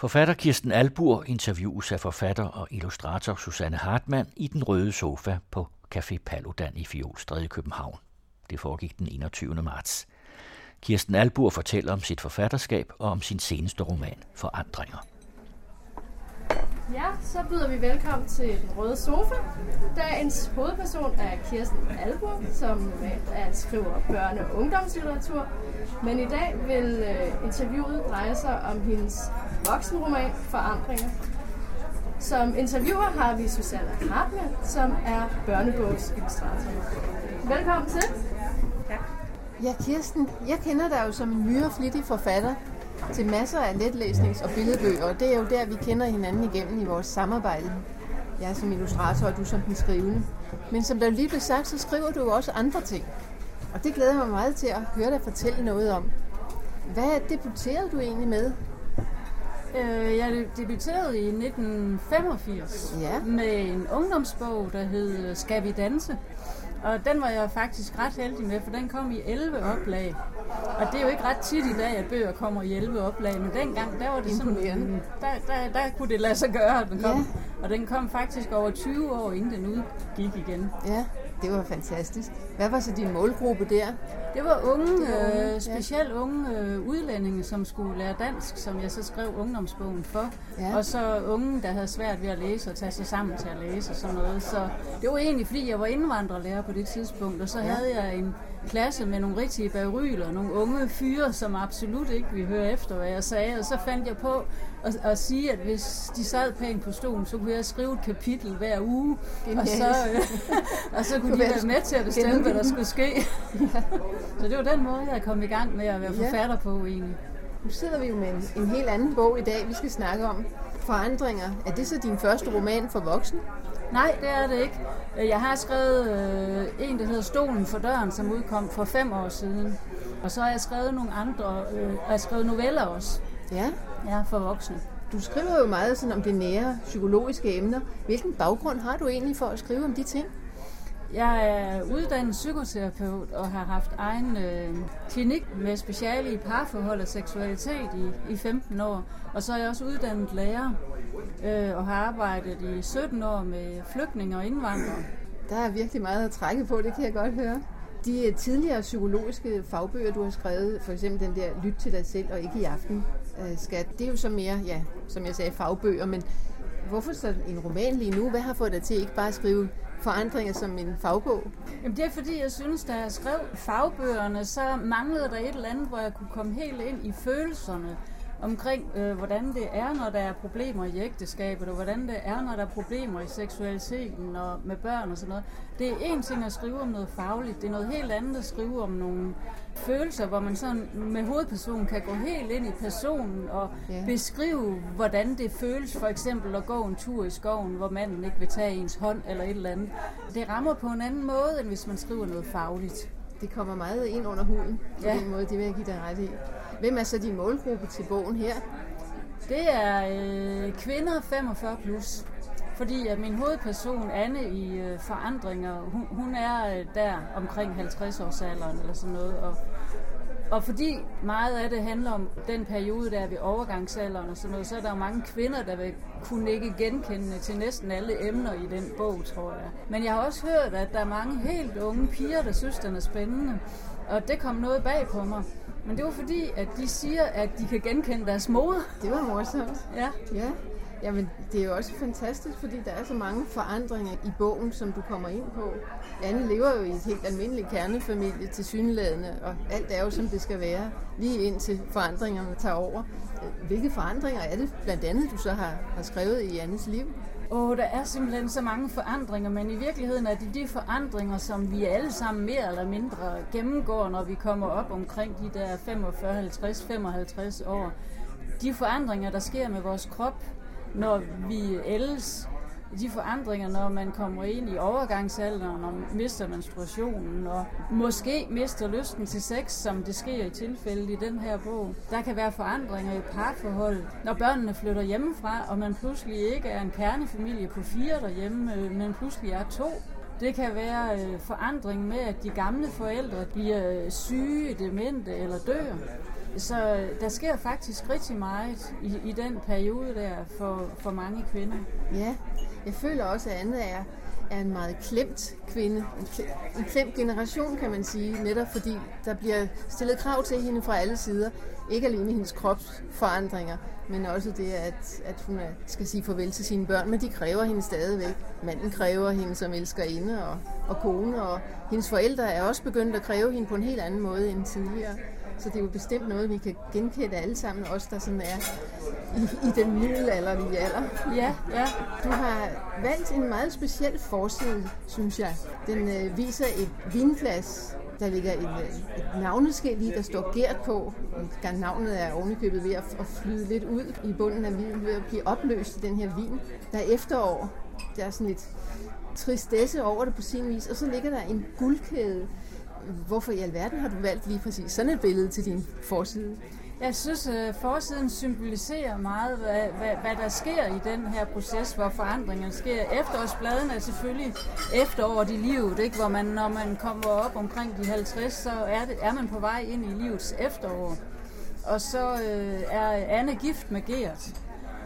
Forfatter Kirsten Albur interviews af forfatter og illustrator Susanne Hartmann i den røde sofa på Café Paludan i Fjolstræde i København. Det foregik den 21. marts. Kirsten Albur fortæller om sit forfatterskab og om sin seneste roman, Forandringer. Ja, så byder vi velkommen til Den Røde Sofa. Dagens hovedperson er Kirsten Albur, som normalt er skriver børne- og ungdomslitteratur. Men i dag vil øh, interviewet dreje sig om hendes voksenroman Forandringer. Som interviewer har vi Susanne Hartmann, som er børnebogsillustrator. Velkommen til. Ja, Kirsten, jeg kender dig jo som en myreflittig forfatter til masser af letlæsnings- og billedbøger, og det er jo der, vi kender hinanden igennem i vores samarbejde. Jeg er som illustrator, og du som den skrivende. Men som der lige blev sagt, så skriver du jo også andre ting. Og det glæder jeg mig meget til at høre dig fortælle noget om. Hvad debuterede du egentlig med? Øh, jeg debuterede i 1985 Ja. med en ungdomsbog, der hed Skal vi danse? Og den var jeg faktisk ret heldig med, for den kom i 11 oplag. Og det er jo ikke ret tit i dag, at bøger kommer i 11 oplag, men dengang, der var det sådan, der, der, der kunne det lade sig gøre, at den kom. Ja. Og den kom faktisk over 20 år, inden den udgik igen. Ja, det var fantastisk. Hvad var så din målgruppe der? Det var unge, Det var unge, ja. øh, specielt unge øh, udlændinge, som skulle lære dansk, som jeg så skrev ungdomsbogen for. Ja. Og så unge, der havde svært ved at læse og tage sig sammen til at læse og sådan noget. Så det var egentlig, fordi jeg var indvandrerlærer på det tidspunkt, og så Ja. havde jeg en klasse med nogle rigtige bagryler, nogle unge fyre, som absolut ikke ville høre efter, hvad jeg sagde. Og så fandt jeg på at, at sige, at hvis de sad pænt på stolen, så kunne jeg skrive et kapitel hver uge. Og så, øh, og så kunne de være med til at bestemme, hvad der skulle ske. Så det var den måde, jeg kom i gang med at være forfatter på egentlig. Nu sidder vi jo med en, en helt anden bog i dag, vi skal snakke om. Forandringer. Er det så din første roman for voksne? Nej, det er det ikke. Jeg har skrevet øh, en, der hedder Stolen for døren, som udkom for fem år siden. Og så har jeg skrevet nogle andre, øh, og jeg har skrevet noveller også, Ja. ja, for voksne. Du skriver jo meget sådan om det nære psykologiske emner. Hvilken baggrund har du egentlig for at skrive om de ting? Jeg er uddannet psykoterapeut og har haft egen øh, klinik med speciale i parforhold og seksualitet i, i 15 år. Og så er jeg også uddannet lærer øh, og har arbejdet i 17 år med flygtninge og indvandrere. Der er virkelig meget at trække på, det kan jeg godt høre. De øh, tidligere psykologiske fagbøger, du har skrevet, for eksempel den der Lyt til dig selv og ikke i aften, øh, skat, det er jo så mere, ja, som jeg sagde, fagbøger, men hvorfor så en roman lige nu? Hvad har fået dig til ikke bare at skrive forandringer som en fagbog? Jamen det er fordi, jeg synes, da jeg skrev fagbøgerne, så manglede der et eller andet, hvor jeg kunne komme helt ind i følelserne omkring, øh, hvordan det er, når der er problemer i ægteskabet, og hvordan det er, når der er problemer i seksualiteten og med børn og sådan noget. Det er en ting at skrive om noget fagligt, det er noget helt andet at skrive om nogle følelser, hvor man sådan med hovedpersonen kan gå helt ind i personen og Ja. beskrive, hvordan det føles for eksempel at gå en tur i skoven, hvor manden ikke vil tage ens hånd eller et eller andet. Det rammer på en anden måde, end hvis man skriver noget fagligt. Det kommer meget ind under huden på Ja. den måde, det vil jeg give dig ret i. Hvem er så din målgruppe til bogen her? Det er øh, kvinder 45 plus. Fordi at min hovedperson, Anne i øh, Forandringer, hun, hun er øh, der omkring 50 års alderen eller sådan noget. Og, og fordi meget af det handler om den periode, der er ved overgangsalderen og sådan noget, så er der jo mange kvinder, der vil kunne ikke genkende til næsten alle emner i den bog, tror jeg. Men jeg har også hørt, at der er mange helt unge piger, der synes, den er spændende. Og det kom noget bag på mig. Men det var fordi, at de siger, at de kan genkende deres mor. Det var morsomt. Ja. Ja, jamen det er jo også fantastisk, fordi der er så mange forandringer i bogen, som du kommer ind på. Anne lever jo i et helt almindeligt kernefamilie til synlædende, og alt er jo som det skal være, lige indtil forandringerne tager over. Hvilke forandringer er det blandt andet, du så har, har skrevet i Annes liv? Åh, der er simpelthen så mange forandringer, men i virkeligheden er det de forandringer, som vi alle sammen mere eller mindre gennemgår, når vi kommer op omkring de der 45, 50, 55 år. De forandringer, der sker med vores krop, når vi ældes, de forandringer, når man kommer ind i overgangsalderen og mister menstruationen, og måske mister lysten til sex, som det sker i tilfældet i den her bog. Der kan være forandringer i parforhold, når børnene flytter hjemmefra, og man pludselig ikke er en kernefamilie på fire derhjemme, øh, men pludselig er to. Det kan være øh, forandring med, at de gamle forældre bliver øh, syge, demente eller dør. Så der sker faktisk rigtig meget i, i den periode der for, for mange kvinder. Ja, jeg føler også, at Anne er, er en meget klemt kvinde. En, en klemt generation, kan man sige, netop fordi der bliver stillet krav til hende fra alle sider. Ikke alene hendes kropsforandringer, men også det, at, at hun er, skal sige farvel til sine børn, men de kræver hende stadigvæk. Manden kræver hende som elskerinde og, og kone, og hendes forældre er også begyndt at kræve hende på en helt anden måde end tidligere. Så det er jo bestemt noget, vi kan genkende alle sammen, os der sådan er i, i den middelalderlige alder. Ja, ja. Du har valgt en meget speciel forside, synes jeg. Den øh, viser et vinglas. Der ligger et, øh, et navneskilt i, der står Gert på. Navnet er ovenikøbet ved at, at flyde lidt ud i bunden af vinen, ved at blive opløst i den her vin. Der er efterår. Der er sådan lidt tristesse over det på sin vis. Og så ligger der en guldkæde. Hvorfor i alverden har du valgt lige præcis sådan et billede til din forside? Jeg synes, at forsiden symboliserer meget, hvad, hvad, hvad der sker i den her proces, hvor forandringerne sker. Efterårsbladene er selvfølgelig efteråret i livet, ikke? hvor man, når man kommer op omkring de 50, så er, det, er man på vej ind i livets efterår. Og så øh, er Anne gift med Gert.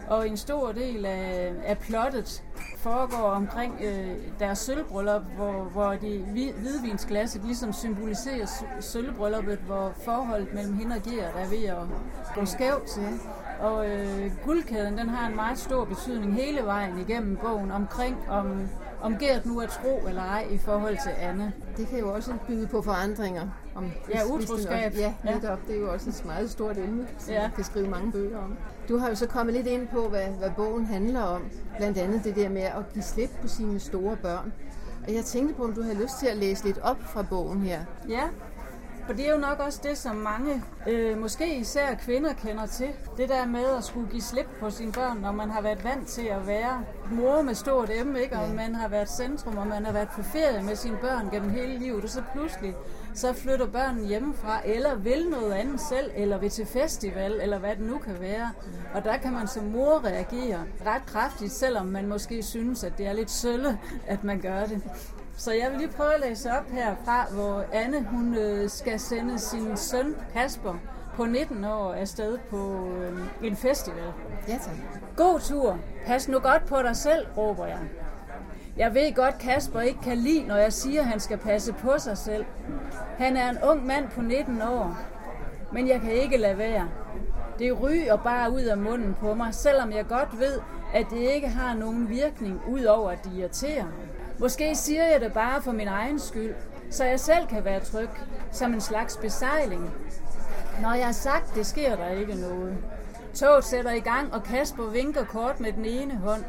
Og en stor del af, af plottet foregår omkring øh, deres sølvbryllup, hvor, hvor de hvidvinsglasset ligesom symboliserer sølvbrylluppet, hvor forholdet mellem hende og Gert er ved at gå skævt. Ja. Og øh, guldkæden den har en meget stor betydning hele vejen igennem bogen omkring, om, om Gert nu er tro eller ej i forhold til Anne. Det kan jo også byde på forandringer. Om, ja, utroskab. Ja, netop. Ja. Det er jo også et meget stort emne, som ja. man kan skrive mange bøger om. Du har jo så kommet lidt ind på, hvad, hvad bogen handler om. Blandt andet det der med at give slip på sine store børn. Og jeg tænkte på, om du havde lyst til at læse lidt op fra bogen her. Ja, for det er jo nok også det, som mange, øh, måske især kvinder, kender til. Det der med at skulle give slip på sine børn, når man har været vant til at være mor med stort M, ikke? og man har været centrum, og man har været på ferie med sine børn gennem hele livet, og så pludselig så flytter børnene hjemmefra, eller vil noget andet selv, eller vil til festival, eller hvad det nu kan være. Og der kan man som mor reagere ret kraftigt, selvom man måske synes, at det er lidt sølle, at man gør det. Så jeg vil lige prøve at læse op herfra, hvor Anne hun øh, skal sende sin søn Kasper på 19 år afsted på øh, en festival. Ja, tak. God tur. Pas nu godt på dig selv, råber jeg. Jeg ved godt, Kasper ikke kan lide, når jeg siger, at han skal passe på sig selv. Han er en ung mand på 19 år, men jeg kan ikke lade være. Det ryger bare ud af munden på mig, selvom jeg godt ved, at det ikke har nogen virkning, udover at de irriterer. Måske siger jeg det bare for min egen skyld, så jeg selv kan være tryg, som en slags besejling. Når jeg har sagt, det sker der ikke noget. Toget sætter i gang, og Kasper vinker kort med den ene hånd.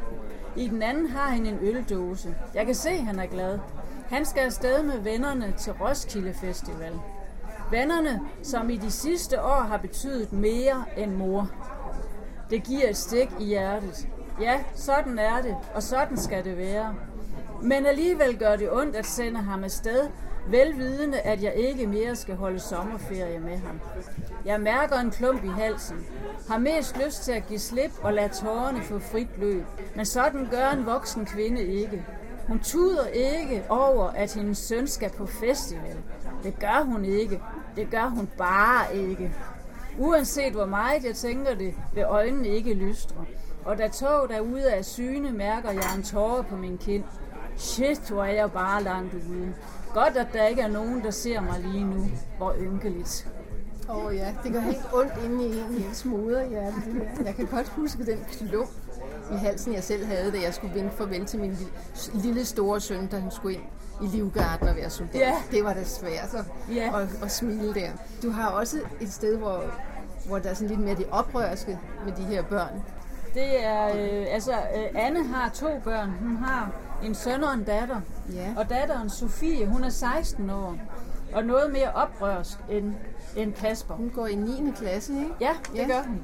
I den anden har han en øldåse. Jeg kan se, han er glad. Han skal afsted med vennerne til Roskilde Festival. Vennerne, som i de sidste år har betydet mere end mor. Det giver et stik i hjertet. Ja, sådan er det, og sådan skal det være. Men alligevel gør det ondt at sende ham afsted, velvidende at jeg ikke mere skal holde sommerferie med ham. Jeg mærker en klump i halsen, har mest lyst til at give slip og lade tårerne få frit løb, men sådan gør en voksen kvinde ikke. Hun tuder ikke over, at hendes søn skal på festival. Det gør hun ikke. Det gør hun bare ikke. Uanset hvor meget jeg tænker det, vil øjnene ikke lystre. Og da toget er ude af syne, mærker jeg en tårer på min kind. Shit, hvor er jeg bare langt ude. Godt, at der ikke er nogen, der ser mig lige nu. Hvor ynkeligt. Åh oh, ja, det går helt ondt inde i en i moderhjerte. Jeg kan godt huske den klump i halsen, jeg selv havde, da jeg skulle vinde farvel til min lille store søn, da han skulle ind i Livgarden og være soldat. Ja. Det var da svært at, ja. at, at smile der. Du har også et sted, hvor, hvor der er sådan lidt mere det oprørske med de her børn. Det er, øh, altså, øh, Anne har to børn. Hun har en søn og en datter. Ja. Og datteren Sofie, hun er 16 år. Og noget mere oprørsk end, end Kasper. Hun går i 9. klasse, ikke? Ja, det ja. gør hun.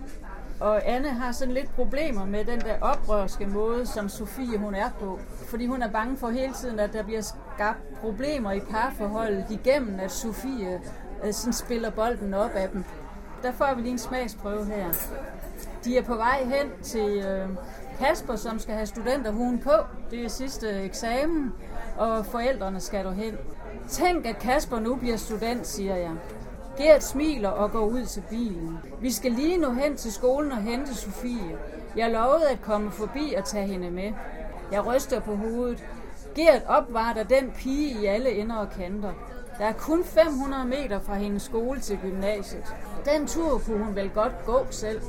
Og Anne har sådan lidt problemer med den der oprørske måde, som Sofie hun er på. Fordi hun er bange for hele tiden, at der bliver skabt problemer i parforholdet igennem, at Sofie øh, sådan spiller bolden op af dem. Der får vi lige en smagsprøve her. De er på vej hen til øh, Kasper, som skal have studenterhuen på. Det er sidste eksamen, og forældrene skal du hen. Tænk, at Kasper nu bliver student, siger jeg. Gert smiler og går ud til bilen. Vi skal lige nå hen til skolen og hente Sofie. Jeg lovede at komme forbi og tage hende med. Jeg ryster på hovedet. Gert opvarter den pige i alle ender og kanter. Der er kun 500 meter fra hendes skole til gymnasiet. Den tur kunne hun vel godt gå selv.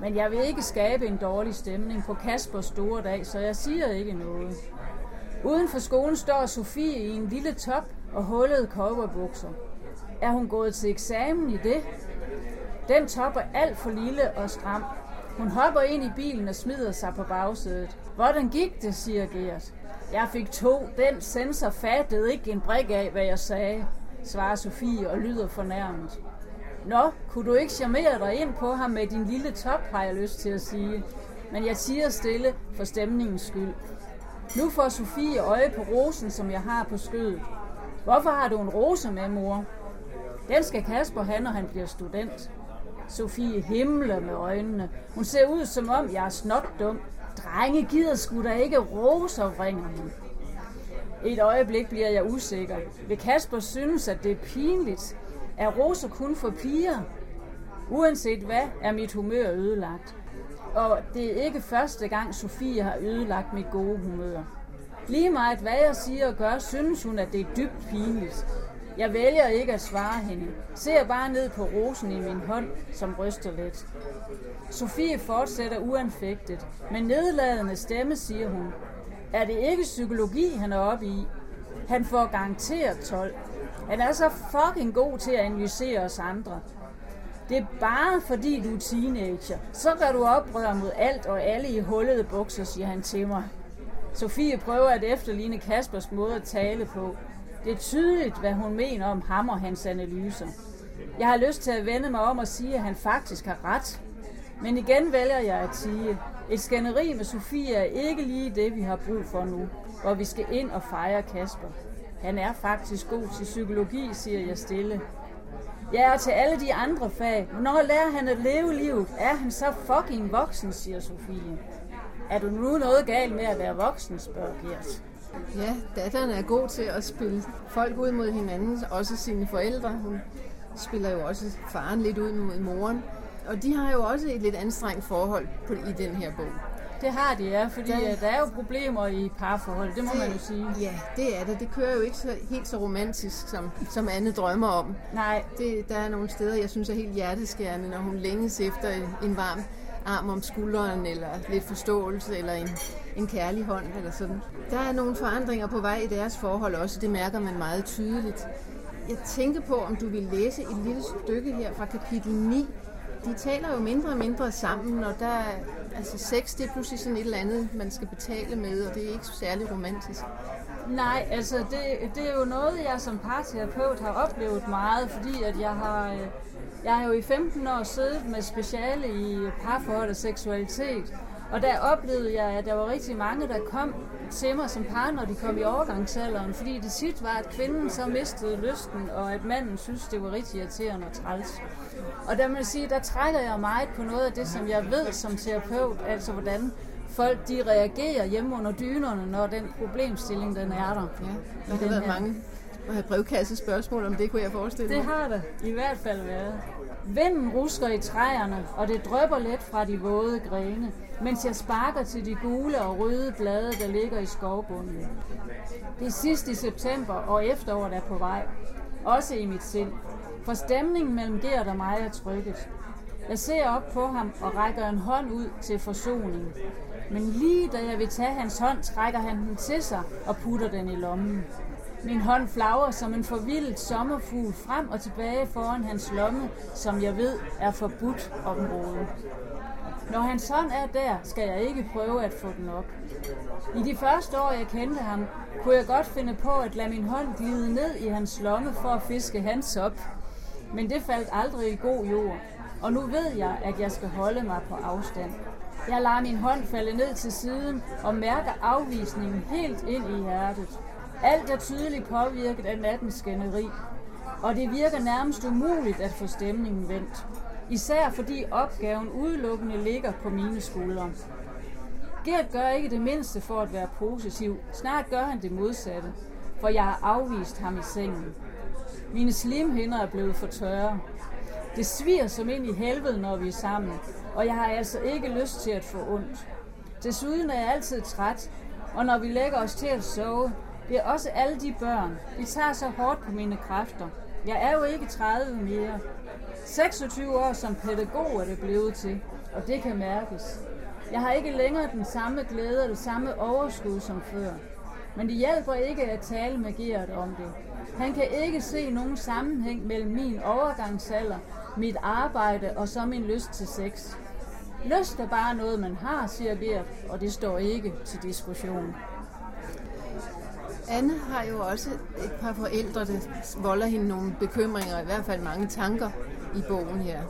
Men jeg vil ikke skabe en dårlig stemning på Kaspers store dag, så jeg siger ikke noget. Uden for skolen står Sofie i en lille top og hullede cowboybukser. Er hun gået til eksamen i det? Den top er alt for lille og stram. Hun hopper ind i bilen og smider sig på bagsædet. Hvordan gik det, siger Gert. Jeg fik to. Den sensor fattede ikke en brik af, hvad jeg sagde, svarer Sofie og lyder fornærmet. Nå, kunne du ikke charmere dig ind på ham med din lille top, har jeg lyst til at sige. Men jeg siger stille for stemningens skyld. Nu får Sofie øje på rosen, som jeg har på skødet. Hvorfor har du en rose med, mor? Den skal Kasper have, når han bliver student. Sofie himler med øjnene. Hun ser ud, som om jeg er snot dum. Drenge gider sgu da ikke roser, ringer hun. Et øjeblik bliver jeg usikker. Vil Kasper synes, at det er pinligt? Er roser kun for piger? Uanset hvad, er mit humør ødelagt. Og det er ikke første gang, Sofie har ødelagt mit gode humør. Lige meget hvad jeg siger og gør, synes hun, at det er dybt pinligt. Jeg vælger ikke at svare hende. Ser bare ned på rosen i min hånd, som ryster lidt. Sofie fortsætter uanfægtet. Med nedladende stemme siger hun, er det ikke psykologi, han er oppe i? Han får garanteret 12. Han er så fucking god til at analysere os andre. Det er bare fordi du er teenager. Så gør du oprør mod alt og alle i hullede bukser, siger han til mig. Sofie prøver at efterligne Kaspers måde at tale på. Det er tydeligt, hvad hun mener om ham og hans analyser. Jeg har lyst til at vende mig om og sige, at han faktisk har ret. Men igen vælger jeg at sige, et skænderi med Sofie er ikke lige det, vi har brug for nu, hvor vi skal ind og fejre Kasper. Han er faktisk god til psykologi, siger jeg stille. Ja, og til alle de andre fag. Hvornår lærer han at leve livet? Er han så fucking voksen, siger Sofie. Er du nu noget galt med at være voksen, spørger Gert. Ja, datteren er god til at spille folk ud mod hinanden, også sine forældre. Hun spiller jo også faren lidt ud mod moren. Og de har jo også et lidt anstrengt forhold på, i den her bog. Det har de, ja, fordi der, der er jo problemer i parforhold, det må det, man jo sige. Ja, det er det. Det kører jo ikke så, helt så romantisk, som, som Anne drømmer om. Nej. Det, der er nogle steder, jeg synes er helt hjerteskærende, når hun længes efter en, en varm arm om skulderen, eller lidt forståelse, eller en, en kærlig hånd, eller sådan. Der er nogle forandringer på vej i deres forhold også, det mærker man meget tydeligt. Jeg tænker på, om du vil læse et lille stykke her fra kapitel 9. De taler jo mindre og mindre sammen, og der er, altså sex, det er pludselig sådan et eller andet, man skal betale med, og det er ikke særlig romantisk. Nej, altså det, det er jo noget, jeg som parterapeut har oplevet meget, fordi at jeg har, øh, jeg har jo i 15 år siddet med speciale i parforhold og seksualitet, og der oplevede jeg, at der var rigtig mange, der kom til mig som par, når de kom i overgangsalderen, fordi det sit var, at kvinden så mistede lysten, og at manden synes, det var rigtig irriterende og træls. Og der må jeg sige, der trækker jeg meget på noget af det, som jeg ved som terapeut, altså hvordan folk de reagerer hjemme under dynerne, når den problemstilling den er der. Ja, der har været her. mange brevkasse spørgsmål om det, kunne jeg forestille mig. Det har det i hvert fald været. Vinden rusker i træerne, og det drøber let fra de våde grene, mens jeg sparker til de gule og røde blade, der ligger i skovbunden. Det er sidst i september, og efteråret er på vej. Også i mit sind. For stemningen mellem Gert og mig er trykket. Jeg ser op på ham og rækker en hånd ud til forsoning. Men lige da jeg vil tage hans hånd, trækker han den til sig og putter den i lommen. Min hånd flager som en forvildet sommerfugl frem og tilbage foran hans lomme, som jeg ved er forbudt område. Når hans hånd er der, skal jeg ikke prøve at få den op. I de første år, jeg kendte ham, kunne jeg godt finde på at lade min hånd glide ned i hans lomme for at fiske hans op. Men det faldt aldrig i god jord, og nu ved jeg, at jeg skal holde mig på afstand. Jeg lader min hånd falde ned til siden og mærker afvisningen helt ind i hjertet. Alt er tydeligt påvirket af nattens skænderi, og det virker nærmest umuligt at få stemningen vendt. Især fordi opgaven udelukkende ligger på mine skuldre. Gert gør ikke det mindste for at være positiv. Snart gør han det modsatte, for jeg har afvist ham i sengen. Mine slimhinder er blevet for tørre. Det sviger som ind i helvede, når vi er sammen, og jeg har altså ikke lyst til at få ondt. Desuden er jeg altid træt, og når vi lægger os til at sove, det er også alle de børn. De tager så hårdt på mine kræfter. Jeg er jo ikke 30 mere. 26 år som pædagog er det blevet til, og det kan mærkes. Jeg har ikke længere den samme glæde og det samme overskud som før. Men det hjælper ikke at tale med Gert om det. Han kan ikke se nogen sammenhæng mellem min overgangsalder, mit arbejde og så min lyst til sex. Lyst er bare noget, man har, siger Gert, og det står ikke til diskussion. Anne har jo også et par forældre, der volder hende nogle bekymringer, i hvert fald mange tanker i bogen her.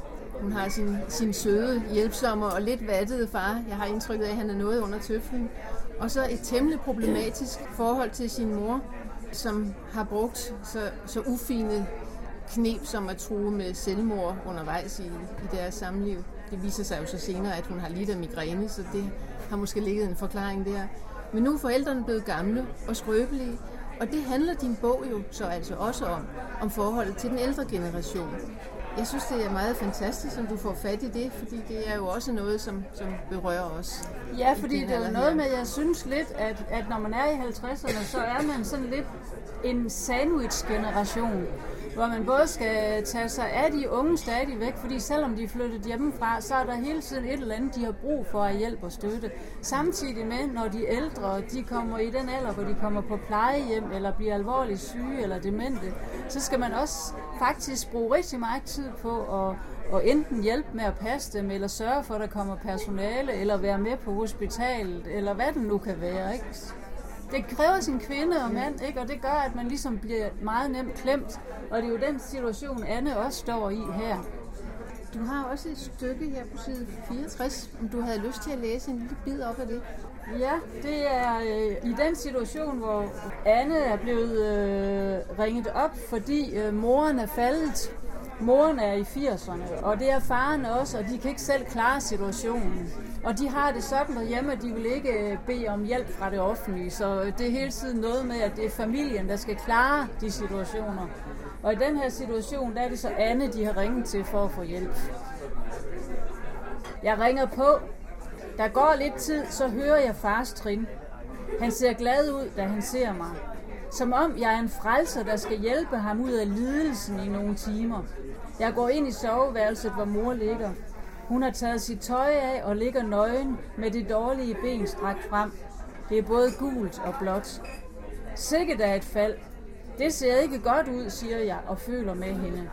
Hun har sin, sin søde, hjælpsomme og lidt vattede far. Jeg har indtrykket af, at han er noget under tøflen. Og så et temmelig problematisk forhold til sin mor, som har brugt så, så ufine knep som at true med selvmord undervejs i, i deres samliv. Det viser sig jo så senere, at hun har lidt af migræne, så det har måske ligget en forklaring der. Men nu er forældrene blevet gamle og skrøbelige, og det handler din bog jo så altså også om, om forholdet til den ældre generation. Jeg synes, det er meget fantastisk, om du får fat i det, fordi det er jo også noget, som, som berører os. Ja, fordi det er jo noget med, at jeg synes lidt, at, at når man er i 50'erne, så er man sådan lidt en sandwich-generation hvor man både skal tage sig af de unge stadigvæk, fordi selvom de er flyttet hjemmefra, så er der hele tiden et eller andet, de har brug for at hjælpe og støtte. Samtidig med, når de ældre, de kommer i den alder, hvor de kommer på plejehjem, eller bliver alvorligt syge eller demente, så skal man også faktisk bruge rigtig meget tid på at og enten hjælpe med at passe dem, eller sørge for, at der kommer personale, eller være med på hospitalet, eller hvad det nu kan være. Ikke? Det kræver sin kvinde og mand, ikke? og det gør, at man ligesom bliver meget nemt klemt. Og det er jo den situation, Anne også står i her. Du har også et stykke her på side 64, om du havde lyst til at læse en lille bid op af det. Ja, det er øh, i den situation, hvor Anne er blevet øh, ringet op, fordi øh, moren er faldet. Moren er i 80'erne, og det er faren også, og de kan ikke selv klare situationen. Og de har det sådan derhjemme, at de vil ikke øh, bede om hjælp fra det offentlige. Så øh, det er hele tiden noget med, at det er familien, der skal klare de situationer. Og i den her situation, der er det så Anne, de har ringet til for at få hjælp. Jeg ringer på. Der går lidt tid, så hører jeg fars trin. Han ser glad ud, da han ser mig. Som om jeg er en frelser, der skal hjælpe ham ud af lidelsen i nogle timer. Jeg går ind i soveværelset, hvor mor ligger. Hun har taget sit tøj af og ligger nøgen med det dårlige ben strakt frem. Det er både gult og blåt. Sikkert er et fald. Det ser ikke godt ud, siger jeg og føler med hende.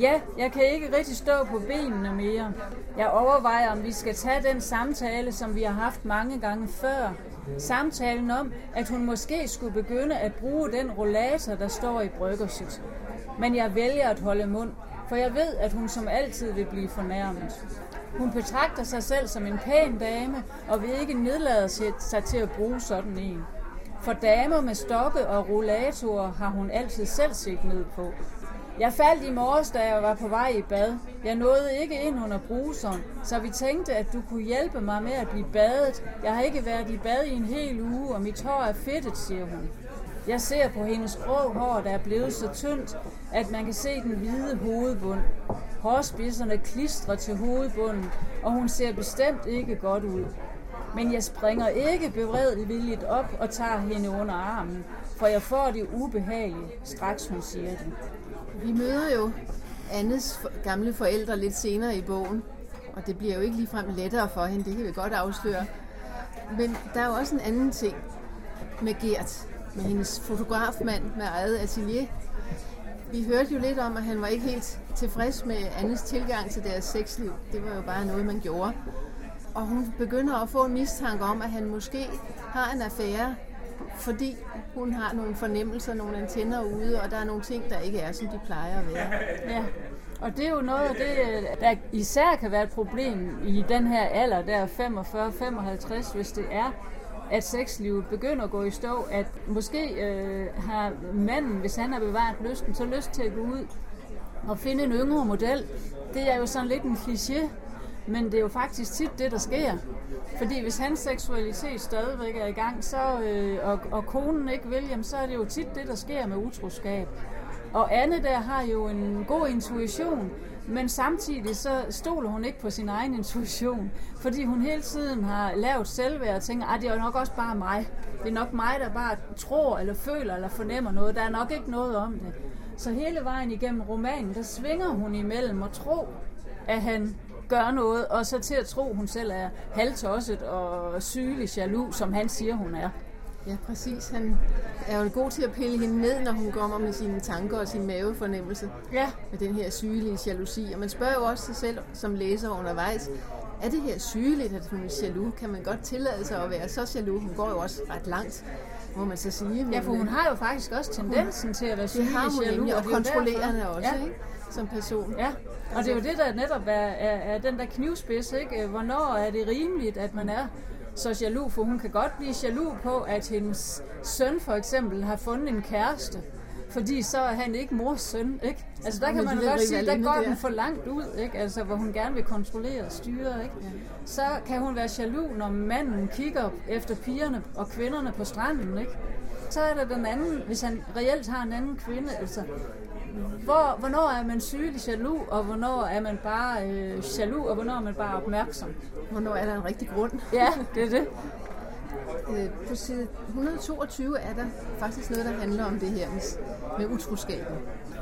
Ja, jeg kan ikke rigtig stå på benene mere. Jeg overvejer, om vi skal tage den samtale, som vi har haft mange gange før. Samtalen om, at hun måske skulle begynde at bruge den rollator, der står i bryggerset. Men jeg vælger at holde mund, for jeg ved, at hun som altid vil blive fornærmet. Hun betragter sig selv som en pæn dame, og vil ikke nedlade sig til at bruge sådan en. For damer med stokke og rollatorer har hun altid selv set ned på. Jeg faldt i morges, da jeg var på vej i bad. Jeg nåede ikke ind under bruseren, så vi tænkte, at du kunne hjælpe mig med at blive badet. Jeg har ikke været i bad i en hel uge, og mit hår er fedtet, siger hun. Jeg ser på hendes grå hår, der er blevet så tyndt, at man kan se den hvide hovedbund. Hårspidserne klistrer til hovedbunden, og hun ser bestemt ikke godt ud. Men jeg springer ikke beredvilligt op og tager hende under armen, for jeg får det ubehageligt, straks hun siger det. Vi møder jo Annes gamle forældre lidt senere i bogen, og det bliver jo ikke ligefrem lettere for hende, det kan vi godt afsløre. Men der er jo også en anden ting med Gert, med hendes fotografmand med eget atelier. Vi hørte jo lidt om, at han var ikke helt tilfreds med Annes tilgang til deres sexliv. Det var jo bare noget, man gjorde. Og hun begynder at få en mistanke om, at han måske har en affære, fordi hun har nogle fornemmelser, nogle antenner ude, og der er nogle ting, der ikke er, som de plejer at være. Ja, og det er jo noget af det, der især kan være et problem i den her alder, der 45-55, hvis det er, at sexlivet begynder at gå i stå, at måske øh, har manden, hvis han har bevaret lysten, så lyst til at gå ud og finde en yngre model. Det er jo sådan lidt en kliché, men det er jo faktisk tit det, der sker. Fordi hvis hans seksualitet stadigvæk er i gang, så, øh, og, og konen ikke vil, jamen, så er det jo tit det, der sker med utroskab. Og Anne der har jo en god intuition, men samtidig så stoler hun ikke på sin egen intuition, fordi hun hele tiden har lavet selvværd og tænker, at det er nok også bare mig. Det er nok mig, der bare tror, eller føler, eller fornemmer noget. Der er nok ikke noget om det. Så hele vejen igennem romanen, der svinger hun imellem og tro, at han gør noget, og så til at tro, at hun selv er halvtosset og sygelig jaloux, som han siger, hun er. Ja, præcis. Han er jo god til at pille hende ned, når hun kommer med sine tanker og sin mavefornemmelse. Ja. Med den her sygelige jalousi. Og man spørger jo også sig selv som læser undervejs, er det her sygeligt, at hun er jaloux? Kan man godt tillade sig at være så jaloux? Hun går jo også ret langt, må man så sige. Ja, for hun har jo faktisk også tendensen hun, til at være Det har hun jaloux, og, og er kontrollerende derfor- også, Ja. ikke? Som person. Ja, og det er jo det, der netop er, er, er den der knivspids, ikke? Hvornår er det rimeligt, at man er så jaloux? For hun kan godt blive jaloux på, at hendes søn for eksempel har fundet en kæreste. Fordi så er han ikke mors søn, ikke? Altså der kan man godt sige, der går den for langt ud, ikke? Altså hvor hun gerne vil kontrollere og styre, ikke? Så kan hun være jaloux, når manden kigger efter pigerne og kvinderne på stranden, ikke? Så er der den anden, hvis han reelt har en anden kvinde, altså hvor, hvornår er man sygelig jaloux, og hvornår er man bare øh, jaloux, og hvornår er man bare opmærksom? Hvornår er der en rigtig grund? Ja, det er det. Øh, På side 122 er der faktisk noget, der handler om det her med, med utroskaben.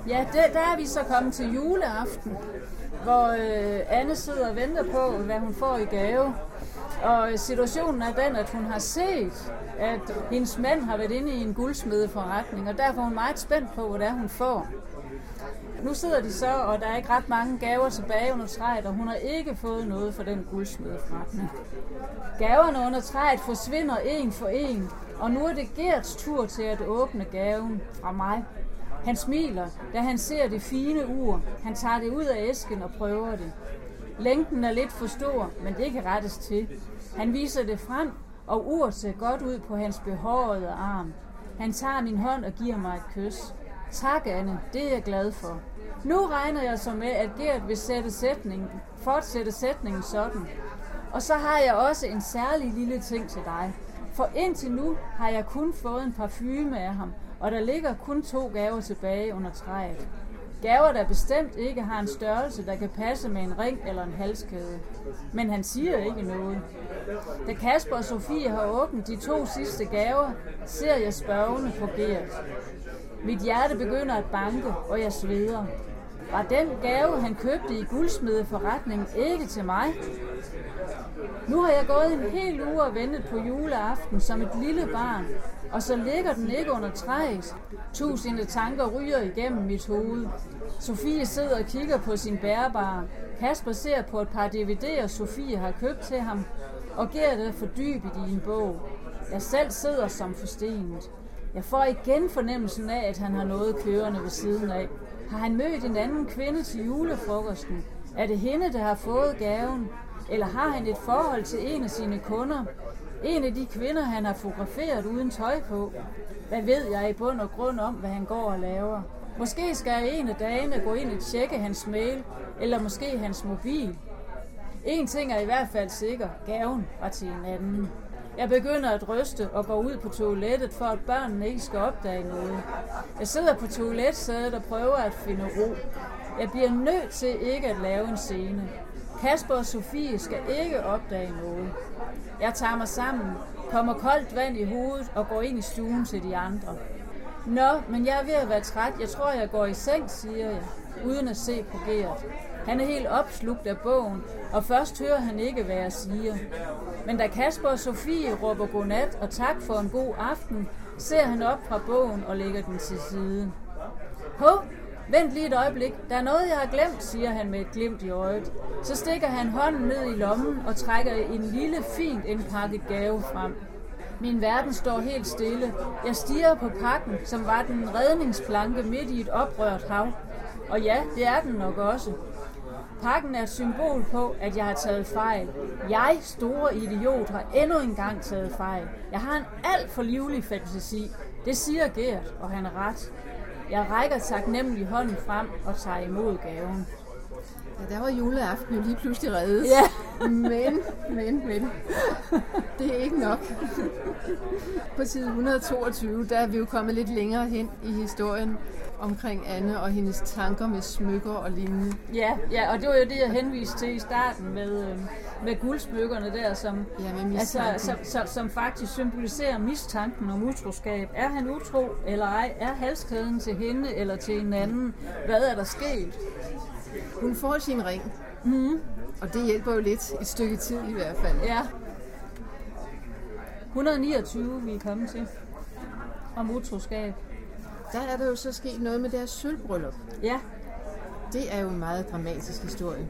Ja, det, der er vi så kommet til juleaften, hvor øh, Anne sidder og venter på, hvad hun får i gave. Og situationen er den, at hun har set, at hendes mand har været inde i en guldsmedeforretning, og derfor er hun meget spændt på, hvad det er, hun får. Nu sidder de så, og der er ikke ret mange gaver tilbage under træet, og hun har ikke fået noget for den guldsmedeforretning. Gaverne under træet forsvinder en for en, og nu er det Gerts tur til at åbne gaven fra mig. Han smiler, da han ser det fine ur. Han tager det ud af æsken og prøver det. Længden er lidt for stor, men det kan rettes til. Han viser det frem, og uret ser godt ud på hans behårede arm. Han tager min hånd og giver mig et kys. Tak, Anne. Det er jeg glad for. Nu regner jeg så med, at Gert vil sætte sætningen, fortsætte sætningen sådan. Og så har jeg også en særlig lille ting til dig. For indtil nu har jeg kun fået en parfume af ham, og der ligger kun to gaver tilbage under træet. Gaver, der bestemt ikke har en størrelse, der kan passe med en ring eller en halskæde. Men han siger ikke noget. Da Kasper og Sofie har åbnet de to sidste gaver, ser jeg spørgende på Gert. Mit hjerte begynder at banke, og jeg sveder. Var den gave, han købte i guldsmedeforretningen, ikke til mig? Nu har jeg gået en hel uge og ventet på juleaften som et lille barn, og så ligger den ikke under træet. Tusinde tanker ryger igennem mit hoved. Sofie sidder og kigger på sin bærbare. Kasper ser på et par DVD'er, Sofie har købt til ham, og Gert er fordybet i en bog. Jeg selv sidder som forstenet. Jeg får igen fornemmelsen af, at han har noget kørende ved siden af. Har han mødt en anden kvinde til julefrokosten? Er det hende, der har fået gaven? Eller har han et forhold til en af sine kunder? En af de kvinder, han har fotograferet uden tøj på? Hvad ved jeg i bund og grund om, hvad han går og laver? Måske skal jeg en af dagene gå ind og tjekke hans mail, eller måske hans mobil. En ting er i hvert fald sikker. Gaven var til en anden. Jeg begynder at ryste og går ud på toilettet, for at børnene ikke skal opdage noget. Jeg sidder på toiletsædet og prøver at finde ro. Jeg bliver nødt til ikke at lave en scene. Kasper og Sofie skal ikke opdage noget. Jeg tager mig sammen, kommer koldt vand i hovedet og går ind i stuen til de andre. Nå, men jeg er ved at være træt. Jeg tror, jeg går i seng, siger jeg, uden at se på Gert. Han er helt opslugt af bogen, og først hører han ikke, hvad jeg siger. Men da Kasper og Sofie råber godnat og tak for en god aften, ser han op fra bogen og lægger den til side. Hov, vent lige et øjeblik. Der er noget, jeg har glemt, siger han med et glimt i øjet. Så stikker han hånden ned i lommen og trækker en lille, fint indpakket gave frem. Min verden står helt stille. Jeg stiger på pakken, som var den redningsplanke midt i et oprørt hav. Og ja, det er den nok også. Pakken er et symbol på, at jeg har taget fejl. Jeg, store idiot, har endnu engang taget fejl. Jeg har en alt for livlig fantasi. Det siger Gert, og han er ret. Jeg rækker taknemmelig hånden frem og tager imod gaven. Ja, der var juleaften jo lige pludselig reddet. Ja. Men, men, men. Det er ikke nok. På side 122, der er vi jo kommet lidt længere hen i historien. Omkring Anne og hendes tanker med smykker og lignende. Ja, ja, og det var jo det, jeg henviste til i starten med, øh, med guldsmykkerne der, som, Ja, med altså, som, som, som faktisk symboliserer mistanken om utroskab. Er han utro eller ej? Er halskæden til hende eller til en anden? Hvad er der sket? Hun får sin ring. Mm. Og det hjælper jo lidt, et stykke tid i hvert fald. Ja. 129, vi er kommet til. Om utroskab. Der er der jo så sket noget med deres sølvbryllup. Ja, Det er jo en meget dramatisk historie.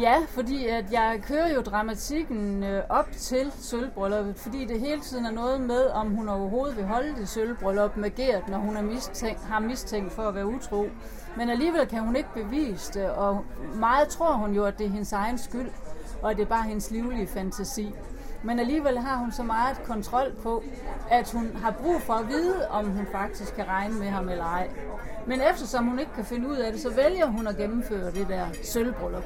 Ja, fordi at jeg kører jo dramatikken øh, op til sølvbrylluppet, fordi det hele tiden er noget med, om hun overhovedet vil holde det sølvbryllup med Gert, når hun er mistænkt, har mistænkt for at være utro. Men alligevel kan hun ikke bevise det, og meget tror hun jo, at det er hendes egen skyld, og at det er bare hendes livlige fantasi. Men alligevel har hun så meget kontrol på, at hun har brug for at vide, om hun faktisk kan regne med ham eller ej. Men eftersom hun ikke kan finde ud af det, så vælger hun at gennemføre det der sølvbryllup.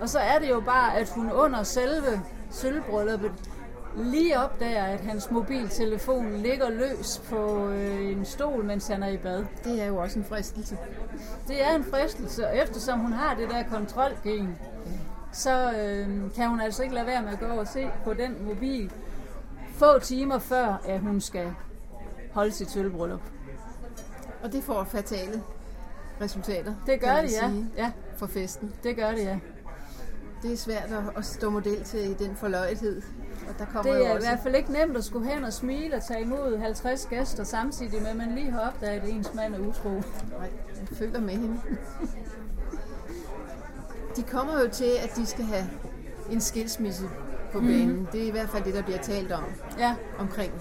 Og så er det jo bare, at hun under selve sølvbrylluppet lige opdager, at hans mobiltelefon ligger løs på øh, en stol, mens han er i bad. Det er jo også en fristelse. Det er en fristelse, og eftersom hun har det der kontrolgen, så øh, kan hun altså ikke lade være med at gå over og se på den mobil få timer før, at hun skal holde sit sølvbryllup. Og det får fatale resultater. Det gør det, ja. sige, ja. For festen. Det gør det, ja. Det er svært at, at stå model til den forløjethed. Og der kommer Det jo er i også... hvert fald ikke nemt at skulle hen og smile og tage imod 50 gæster samtidig med, at man lige har opdaget, at ens mand er utro. Nej, jeg føler med hende. De kommer jo til, at de skal have en skilsmisse på banen. Mm. Det er i hvert fald det, der bliver talt om Ja, omkring,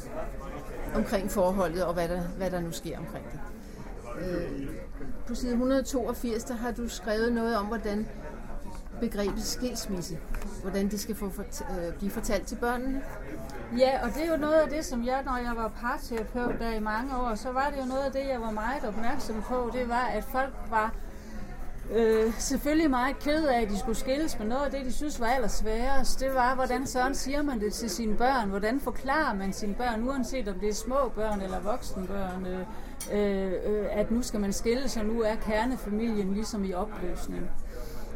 omkring forholdet og hvad der, hvad der nu sker omkring det. Øh, på side 182, der har du skrevet noget om, hvordan begrebet skilsmisse, hvordan det skal få fort, øh, blive fortalt til børnene. Ja, og det er jo noget af det, som jeg, når jeg var parterapeut der i mange år, så var det jo noget af det, jeg var meget opmærksom på. Det var, at folk var øh, selvfølgelig meget ked af, at de skulle skilles, men noget af det, de synes var allersværest, det var, hvordan sådan siger man det til sine børn? Hvordan forklarer man sine børn, uanset om det er små børn eller voksne børn, øh, øh, at nu skal man skilles, og nu er kernefamilien ligesom i opløsning.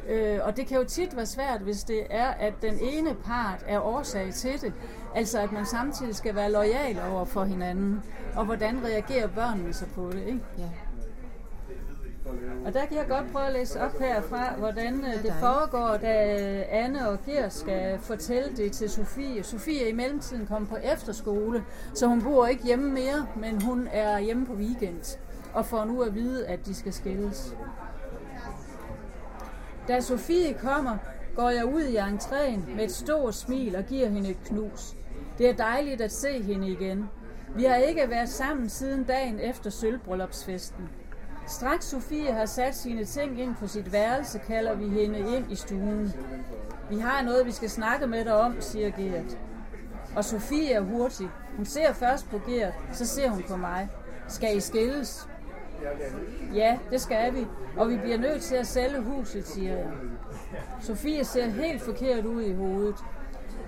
Øh, og det kan jo tit være svært, hvis det er, at den ene part er årsag til det. Altså at man samtidig skal være lojal over for hinanden. Og hvordan reagerer børnene så på det, ikke? Ja. Og der kan jeg godt prøve at læse op herfra, hvordan øh, det foregår, da Anne og Gert skal fortælle det til Sofie. Sofie er i mellemtiden kommet på efterskole, så hun bor ikke hjemme mere, men hun er hjemme på weekend og får nu at vide, at de skal skilles. Da Sofie kommer, går jeg ud i entréen med et stort smil og giver hende et knus. Det er dejligt at se hende igen. Vi har ikke været sammen siden dagen efter sølvbryllupsfesten. Straks Sofie har sat sine ting ind på sit værelse, kalder vi hende ind i stuen. Vi har noget, vi skal snakke med dig om, siger Gert. Og Sofie er hurtig. Hun ser først på Gert, så ser hun på mig. Skal I skilles? Ja, det skal vi. Og vi bliver nødt til at sælge huset, siger jeg. Sofie ser helt forkert ud i hovedet.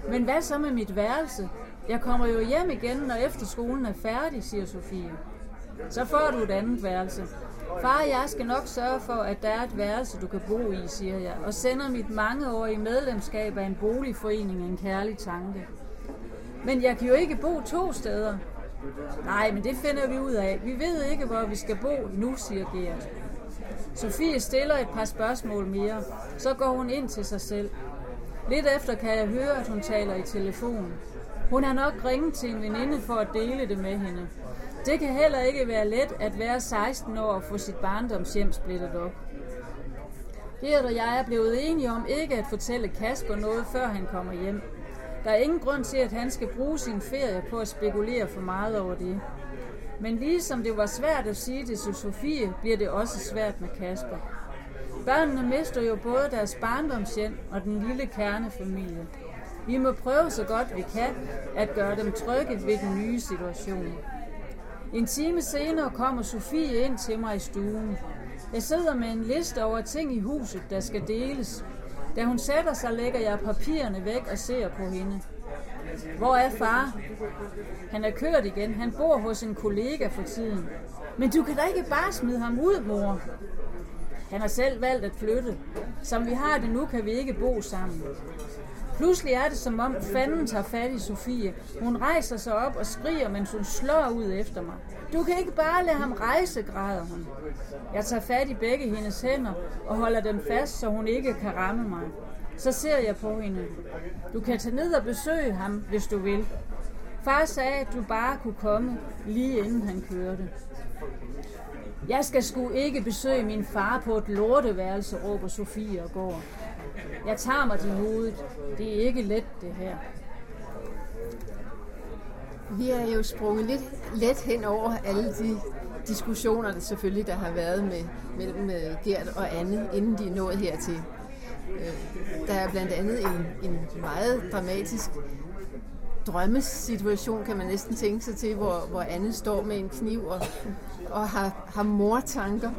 Men hvad så med mit værelse? Jeg kommer jo hjem igen, når efterskolen er færdig, siger Sofie. Så får du et andet værelse. Far og jeg skal nok sørge for, at der er et værelse, du kan bo i, siger jeg, og sender mit mangeårige medlemskab af en boligforening en kærlig tanke. Men jeg kan jo ikke bo to steder. Nej, men det finder vi ud af. Vi ved ikke, hvor vi skal bo nu, siger Gert. Sofie stiller et par spørgsmål mere. Så går hun ind til sig selv. Lidt efter kan jeg høre, at hun taler i telefon. Hun har nok ringet til en veninde for at dele det med hende. Det kan heller ikke være let at være 16 år og få sit barndomshjem splittet op. Gert og jeg er blevet enige om ikke at fortælle Kasper noget, før han kommer hjem. Der er ingen grund til, at han skal bruge sin ferie på at spekulere for meget over det. Men ligesom det var svært at sige det til Sofie, bliver det også svært med Kasper. Børnene mister jo både deres barndomshjem og den lille kernefamilie. Vi må prøve så godt vi kan at gøre dem trygge ved den nye situation. En time senere kommer Sofie ind til mig i stuen. Jeg sidder med en liste over ting i huset, der skal deles. Da hun sætter sig, lægger jeg papirerne væk og ser på hende. Hvor er far? Han er kørt igen. Han bor hos en kollega for tiden. Men du kan da ikke bare smide ham ud, mor. Han har selv valgt at flytte. Som vi har det nu, kan vi ikke bo sammen. Pludselig er det som om fanden tager fat i Sofie. Hun rejser sig op og skriger, mens hun slår ud efter mig. Du kan ikke bare lade ham rejse, græder hun. Jeg tager fat i begge hendes hænder og holder dem fast, så hun ikke kan ramme mig. Så ser jeg på hende. Du kan tage ned og besøge ham, hvis du vil. Far sagde, at du bare kunne komme, lige inden han kørte. Jeg skal sgu ikke besøge min far på et lorteværelse, råber Sofie og går. Jeg tager mig til hovedet. Det er ikke let, det her. Vi er jo sprunget lidt let hen over alle de diskussioner, der selvfølgelig der har været med, mellem øh, Gert og Anne, inden de er nået hertil. Øh, der er blandt andet en, en meget dramatisk drømmesituation, kan man næsten tænke sig til, hvor, hvor Anne står med en kniv og, og har, har mortanker.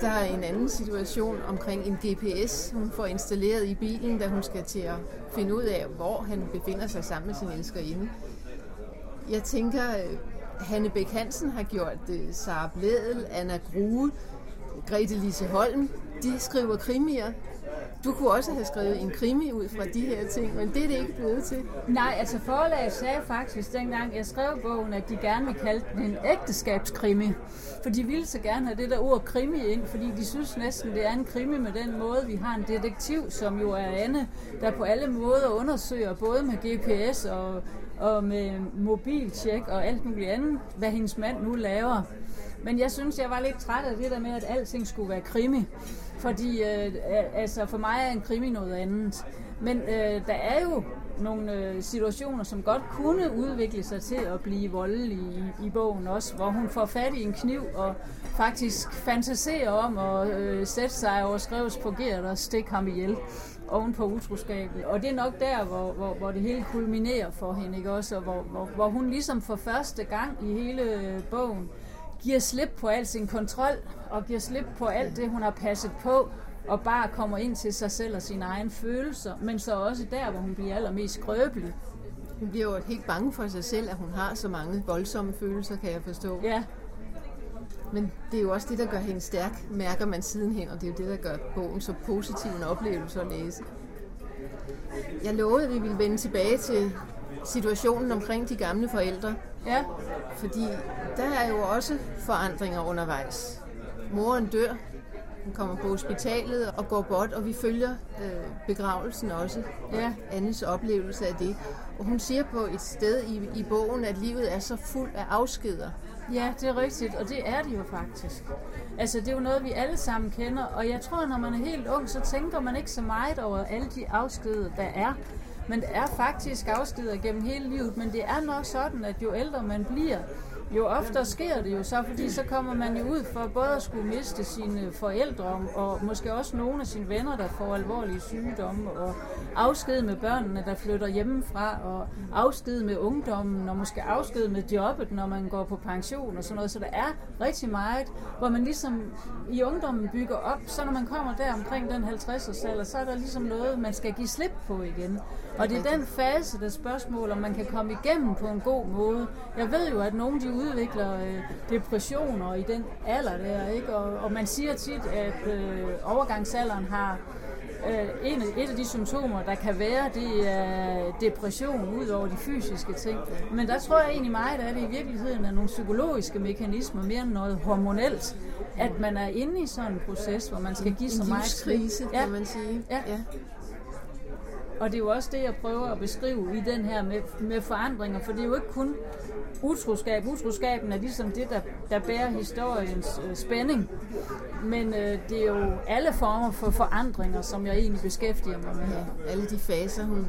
Der er en anden situation omkring en GPS, hun får installeret i bilen, da hun skal til at finde ud af, hvor han befinder sig sammen med sin elskerinde. Jeg tænker, øh, Hanne Bæk Hansen har gjort det, Sara Blædel, Anna Grue, Grete Lise Holm, de skriver krimier. Du kunne også have skrevet en krimi ud fra de her ting, men det er det ikke blevet til. Nej, altså forlaget sagde faktisk dengang, jeg skrev bogen, at de gerne ville kalde den en ægteskabskrimi. For de ville så gerne have det der ord krimi ind, fordi de synes næsten, det er en krimi med den måde, vi har en detektiv, som jo er Anne, der på alle måder undersøger, både med GPS og, og med mobiltjek og alt muligt andet, hvad hendes mand nu laver. Men jeg synes, jeg var lidt træt af det der med, at alting skulle være krimi. Fordi øh, altså for mig er en krimi noget andet. Men øh, der er jo nogle øh, situationer, som godt kunne udvikle sig til at blive voldelige i, i bogen også, hvor hun får fat i en kniv og faktisk fantaserer om at øh, sætte sig over skrevsforgeret og stikke ham ihjel oven på utroskabet. Og det er nok der, hvor, hvor, hvor det hele kulminerer for hende, ikke også? Og hvor, hvor, hvor hun ligesom for første gang i hele øh, bogen giver slip på al sin kontrol, og giver slip på alt det, hun har passet på, og bare kommer ind til sig selv og sine egne følelser, men så også der, hvor hun bliver allermest skrøbelig. Hun bliver jo helt bange for sig selv, at hun har så mange voldsomme følelser, kan jeg forstå. Ja. Men det er jo også det, der gør hende stærk, mærker man sidenhen, og det er jo det, der gør bogen så positiv en oplevelse at læse. Jeg lovede, at vi ville vende tilbage til situationen omkring de gamle forældre. Ja. Fordi der er jo også forandringer undervejs. Moren dør, hun kommer på hospitalet og går bort, og vi følger øh, begravelsen også. Ja. Annes oplevelse af det. Og hun siger på et sted i, i bogen, at livet er så fuld af afskeder. Ja, det er rigtigt, og det er det jo faktisk. Altså, det er jo noget, vi alle sammen kender, og jeg tror, når man er helt ung, så tænker man ikke så meget over alle de afskeder, der er. Men det er faktisk afskeder gennem hele livet, men det er nok sådan, at jo ældre man bliver, jo oftere sker det jo så, fordi så kommer man jo ud for både at skulle miste sine forældre, og måske også nogle af sine venner, der får alvorlige sygdomme, og afsked med børnene, der flytter hjemmefra, og afsked med ungdommen, og måske afsked med jobbet, når man går på pension og sådan noget. Så der er rigtig meget, hvor man ligesom i ungdommen bygger op, så når man kommer der omkring den 50 alder, så er der ligesom noget, man skal give slip på igen. Og det er den fase, der spørgsmål, om man kan komme igennem på en god måde. Jeg ved jo, at nogle de udvikler øh, depressioner i den alder der, ikke? Og, og man siger tit, at øh, overgangsalderen har øh, en, et af de symptomer, der kan være, det er depression ud over de fysiske ting. Men der tror jeg egentlig meget, at det i virkeligheden er nogle psykologiske mekanismer, mere end noget hormonelt, at man er inde i sådan en proces, hvor man skal give så meget krise, ja. kan man sige. Ja. ja. Og det er jo også det, jeg prøver at beskrive i den her med, med forandringer, for det er jo ikke kun utroskab. Utroskaben er ligesom det, der, der bærer historiens øh, spænding. Men øh, det er jo alle former for forandringer, som jeg egentlig beskæftiger mig med. Ja, alle de faser, hun,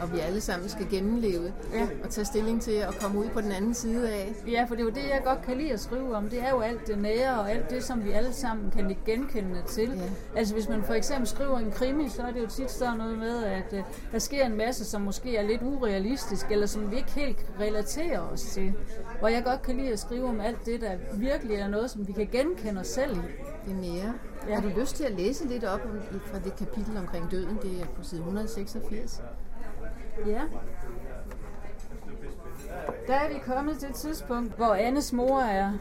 og vi alle sammen skal gennemleve ja. og tage stilling til at komme ud på den anden side af. Ja, for det er jo det, jeg godt kan lide at skrive om. Det er jo alt det nære og alt det, som vi alle sammen kan genkende til. Ja. Altså hvis man for eksempel skriver en krimi, så er det jo tit sådan noget med, at øh, der sker en masse, som måske er lidt urealistisk, eller som vi ikke helt relaterer os til. Hvor jeg godt kan lide at skrive om alt det, der virkelig er noget, som vi kan genkende os selv i. Det er mere. Ja. Har du lyst til at læse lidt op fra det kapitel omkring døden? Det er på side 186. Ja. Der er vi kommet til et tidspunkt, hvor Annes mor er,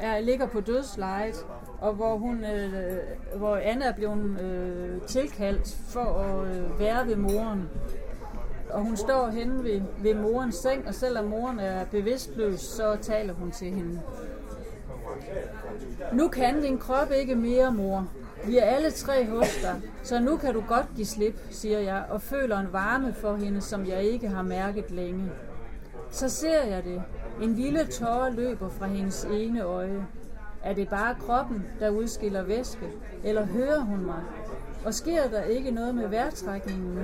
er, ligger på dødslejet, og hvor, hun, øh, hvor Anna er blevet øh, tilkaldt for at øh, være ved moren. Og hun står henne ved, ved morens seng, og selvom moren er bevidstløs, så taler hun til hende. Nu kan din krop ikke mere, mor. Vi er alle tre hos dig, så nu kan du godt give slip, siger jeg, og føler en varme for hende, som jeg ikke har mærket længe. Så ser jeg det. En lille tåre løber fra hendes ene øje. Er det bare kroppen, der udskiller væske, eller hører hun mig? Og sker der ikke noget med vejrtrækningen nu?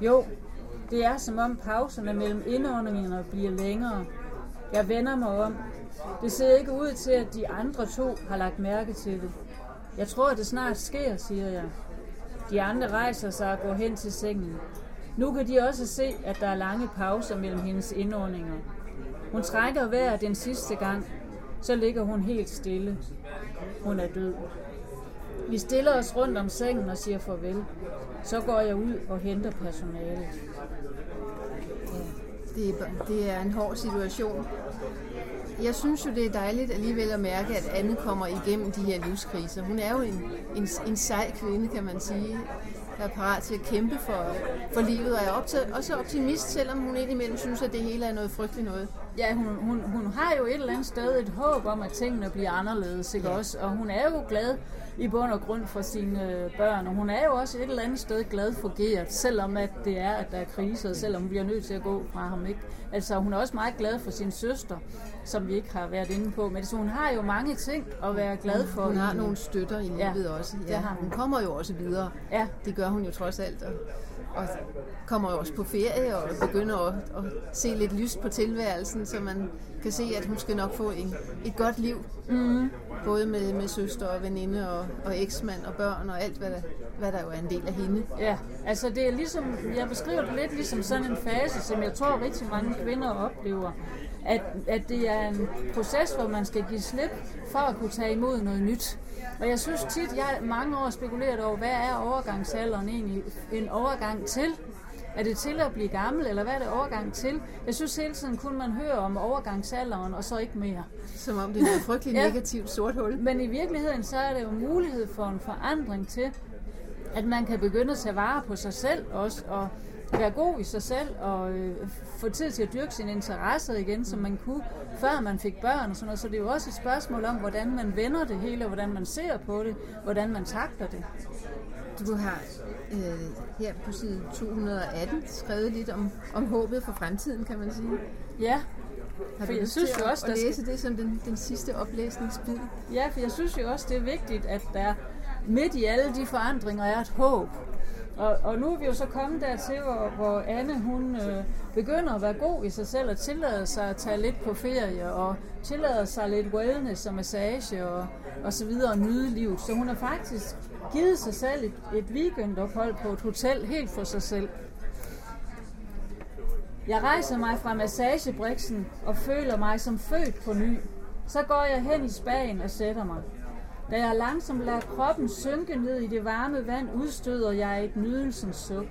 Jo, det er som om pauserne mellem indåndingerne bliver længere. Jeg vender mig om. Det ser ikke ud til, at de andre to har lagt mærke til det. Jeg tror, at det snart sker, siger jeg. De andre rejser sig og går hen til sengen. Nu kan de også se, at der er lange pauser mellem hendes indåndinger. Hun trækker vejret den sidste gang, så ligger hun helt stille. Hun er død. Vi stiller os rundt om sengen og siger farvel. Så går jeg ud og henter personalet. Det er, det er en hård situation. Jeg synes jo, det er dejligt alligevel at mærke, at Anne kommer igennem de her livskriser. Hun er jo en, en, en sej kvinde, kan man sige der er parat til at kæmpe for, for livet, og er optaget, også optimist, selvom hun indimellem synes, at det hele er noget frygteligt noget. Ja, hun, hun, hun har jo et eller andet sted et håb om, at tingene bliver anderledes, ikke ja. også? Og hun er jo glad i bund og grund for sine øh, børn, og hun er jo også et eller andet sted glad for Gert, selvom at det er, at der er kriser, selvom hun bliver nødt til at gå fra ham, ikke? Altså, hun er også meget glad for sin søster, som vi ikke har været inde på, men så hun har jo mange ting at være glad for. Hun har nogle støtter i livet ja, også. Ja, det har hun. hun kommer jo også videre. Ja. Det gør hun jo trods alt. Og og kommer også på ferie og begynder at, at se lidt lyst på tilværelsen, så man kan se, at hun skal nok få en, et godt liv. Mm. Både med, med søster og veninde og, og eksmand og børn og alt, hvad der, hvad der jo er en del af hende. Ja, altså det er ligesom, jeg beskriver det lidt ligesom sådan en fase, som jeg tror rigtig mange kvinder oplever at, at det er en proces, hvor man skal give slip for at kunne tage imod noget nyt. Og jeg synes tit, jeg mange år spekuleret over, hvad er overgangsalderen egentlig en overgang til? Er det til at blive gammel, eller hvad er det overgang til? Jeg synes hele tiden kun man hører om overgangsalderen, og så ikke mere. Som om det er et frygteligt ja. negativt sort hul. Men i virkeligheden, så er det jo mulighed for en forandring til, at man kan begynde at tage vare på sig selv også, og være god i sig selv og øh, få tid til at dyrke sine interesser igen, som man kunne, før man fik børn og sådan noget. Så det er jo også et spørgsmål om, hvordan man vender det hele, og hvordan man ser på det, hvordan man takler det. Du har øh, her på side 218 skrevet lidt om, om håbet for fremtiden, kan man sige. Ja, har for jeg synes jo også, at læse skal... det som den, den sidste oplæsningsbid? Ja, for jeg synes jo også, det er vigtigt, at der midt i alle de forandringer er et håb. Og, og nu er vi jo så kommet dertil, hvor, hvor Anne hun øh, begynder at være god i sig selv og tillader sig at tage lidt på ferie og tillader sig lidt wellness og massage og, og så videre og nyde livet. Så hun har faktisk givet sig selv et, et weekendophold på et hotel helt for sig selv. Jeg rejser mig fra massagebriksen og føler mig som født på ny. Så går jeg hen i spagen og sætter mig. Da jeg langsomt lader kroppen synke ned i det varme vand, udstøder jeg et nydelsens suk.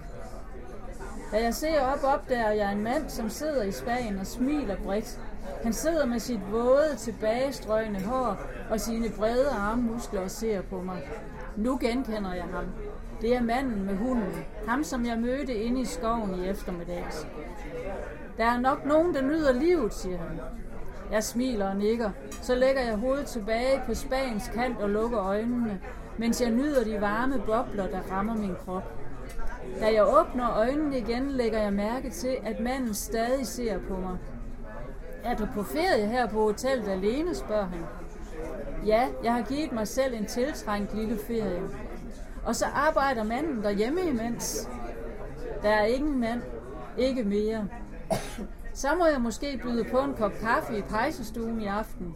Da jeg ser op, opdager jeg en mand, som sidder i spagen og smiler bredt. Han sidder med sit våde, tilbagestrøgende hår og sine brede armmuskler og ser på mig. Nu genkender jeg ham. Det er manden med hunden. Ham, som jeg mødte inde i skoven i eftermiddags. Der er nok nogen, der nyder livet, siger han. Jeg smiler og nikker. Så lægger jeg hovedet tilbage på spagens kant og lukker øjnene, mens jeg nyder de varme bobler, der rammer min krop. Da jeg åbner øjnene igen, lægger jeg mærke til, at manden stadig ser på mig. Er du på ferie her på hotellet alene, spørger han. Ja, jeg har givet mig selv en tiltrængt lille ferie. Og så arbejder manden derhjemme imens. Der er ingen mand. Ikke mere. Så må jeg måske byde på en kop kaffe i pejsestuen i aften.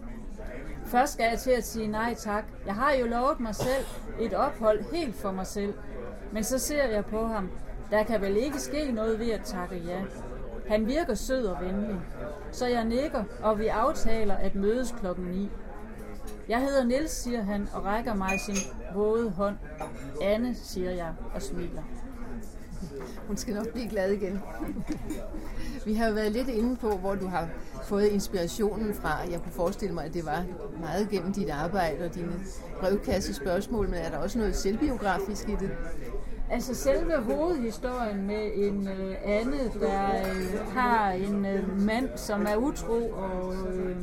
Først skal jeg til at sige nej tak. Jeg har jo lovet mig selv et ophold helt for mig selv. Men så ser jeg på ham. Der kan vel ikke ske noget ved at takke ja. Han virker sød og venlig. Så jeg nikker, og vi aftaler at mødes klokken 9. Jeg hedder Nils, siger han, og rækker mig sin våde hånd. Anne, siger jeg og smiler. Hun skal nok blive glad igen. Vi har været lidt inde på, hvor du har fået inspirationen fra. Jeg kunne forestille mig, at det var meget gennem dit arbejde og dine brevkassespørgsmål, men er der også noget selvbiografisk i det? Altså selve hovedhistorien med en øh, Anne, der øh, har en øh, mand, som er utro, og, øh,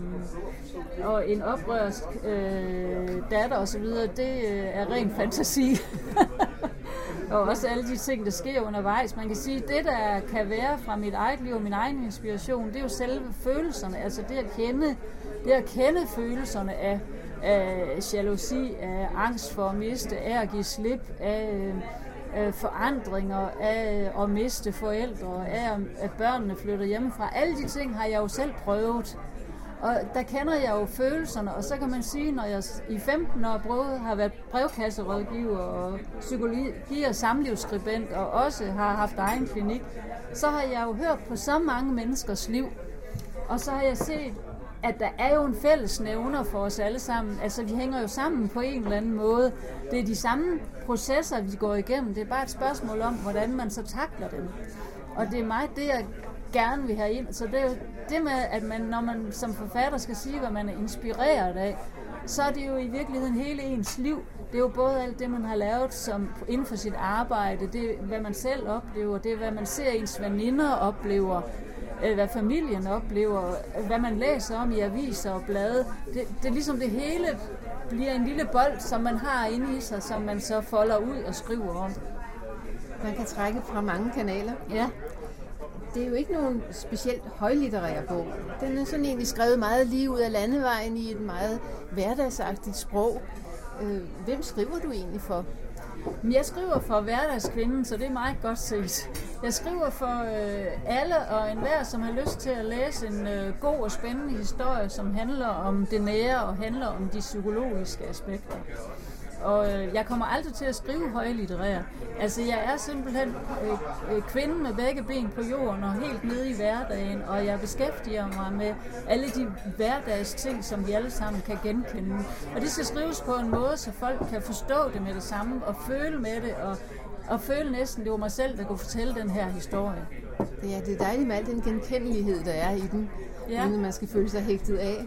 og en oprørsk øh, datter osv., det øh, er ren fantasi. og også alle de ting, der sker undervejs. Man kan sige, at det, der kan være fra mit eget liv og min egen inspiration, det er jo selve følelserne. Altså det at kende, det at kende følelserne af, af jalousi, af angst for at miste, af at give slip, af øh, Øh, forandringer, af øh, at miste forældre, af at børnene flytter hjemmefra. Alle de ting har jeg jo selv prøvet. Og der kender jeg jo følelserne, og så kan man sige, når jeg i 15 år både har været brevkasserådgiver og psykologi og samlivsskribent, og også har haft egen klinik, så har jeg jo hørt på så mange menneskers liv. Og så har jeg set, at der er jo en fælles nævner for os alle sammen. Altså, vi hænger jo sammen på en eller anden måde. Det er de samme processer, vi går igennem. Det er bare et spørgsmål om, hvordan man så takler dem. Og det er mig, det jeg gerne vil have ind. Så det er jo det med, at man, når man som forfatter skal sige, hvad man er inspireret af, så er det jo i virkeligheden hele ens liv. Det er jo både alt det, man har lavet som, inden for sit arbejde, det er, hvad man selv oplever, det er, hvad man ser ens veninder oplever, hvad familien oplever, hvad man læser om i aviser og blade. Det, det er ligesom det hele bliver en lille bold, som man har inde i sig, som man så folder ud og skriver om. Man kan trække fra mange kanaler. Ja det er jo ikke nogen specielt højlitterær bog. Den er sådan egentlig skrevet meget lige ud af landevejen i et meget hverdagsagtigt sprog. Øh, hvem skriver du egentlig for? Jeg skriver for hverdagskvinden, så det er meget godt set. Jeg skriver for øh, alle og enhver, som har lyst til at læse en øh, god og spændende historie, som handler om det nære og handler om de psykologiske aspekter. Og øh, jeg kommer aldrig til at skrive højlitterær. Altså, jeg er simpelthen øh, øh, kvinden med begge ben på jorden og helt nede i hverdagen, og jeg beskæftiger mig med alle de hverdags ting, som vi alle sammen kan genkende. Og det skal skrives på en måde, så folk kan forstå det med det samme og føle med det, og, og føle næsten, det var mig selv, der kunne fortælle den her historie. Ja, det er dejligt med al den genkendelighed, der er i den, ja. uden man skal føle sig hægtet af.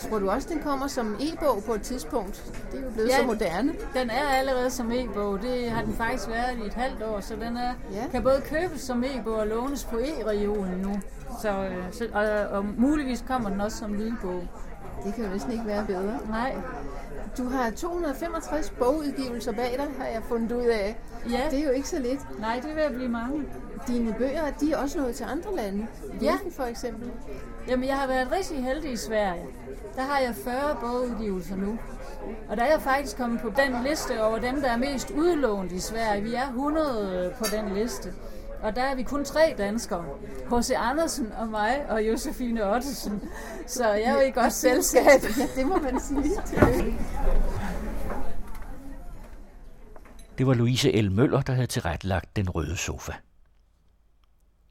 Tror du også, den kommer som e-bog på et tidspunkt? Det er jo blevet ja, så moderne. Den er allerede som e-bog. Det har den faktisk været i et halvt år, så den er, ja. kan både købes som e-bog og lånes på e-regionen nu. Så, øh, så, og, og muligvis kommer den også som lydbog. Det kan jo næsten ikke være bedre. Nej. Du har 265 bogudgivelser bag dig, har jeg fundet ud af. Ja. Det er jo ikke så lidt. Nej, det vil blive mange. Dine bøger, de er også nået til andre lande. Ja. for eksempel. Jamen, jeg har været rigtig heldig i Sverige. Der har jeg 40 bogudgivelser nu. Og der er jeg faktisk kommet på den liste over dem, der er mest udlånt i Sverige. Vi er 100 på den liste. Og der er vi kun tre danskere. H.C. Andersen og mig og Josefine Ottesen. Så jeg er jo i godt selskab. Ja, det må man sige. Det var Louise L. Møller, der havde tilrettelagt Den Røde Sofa.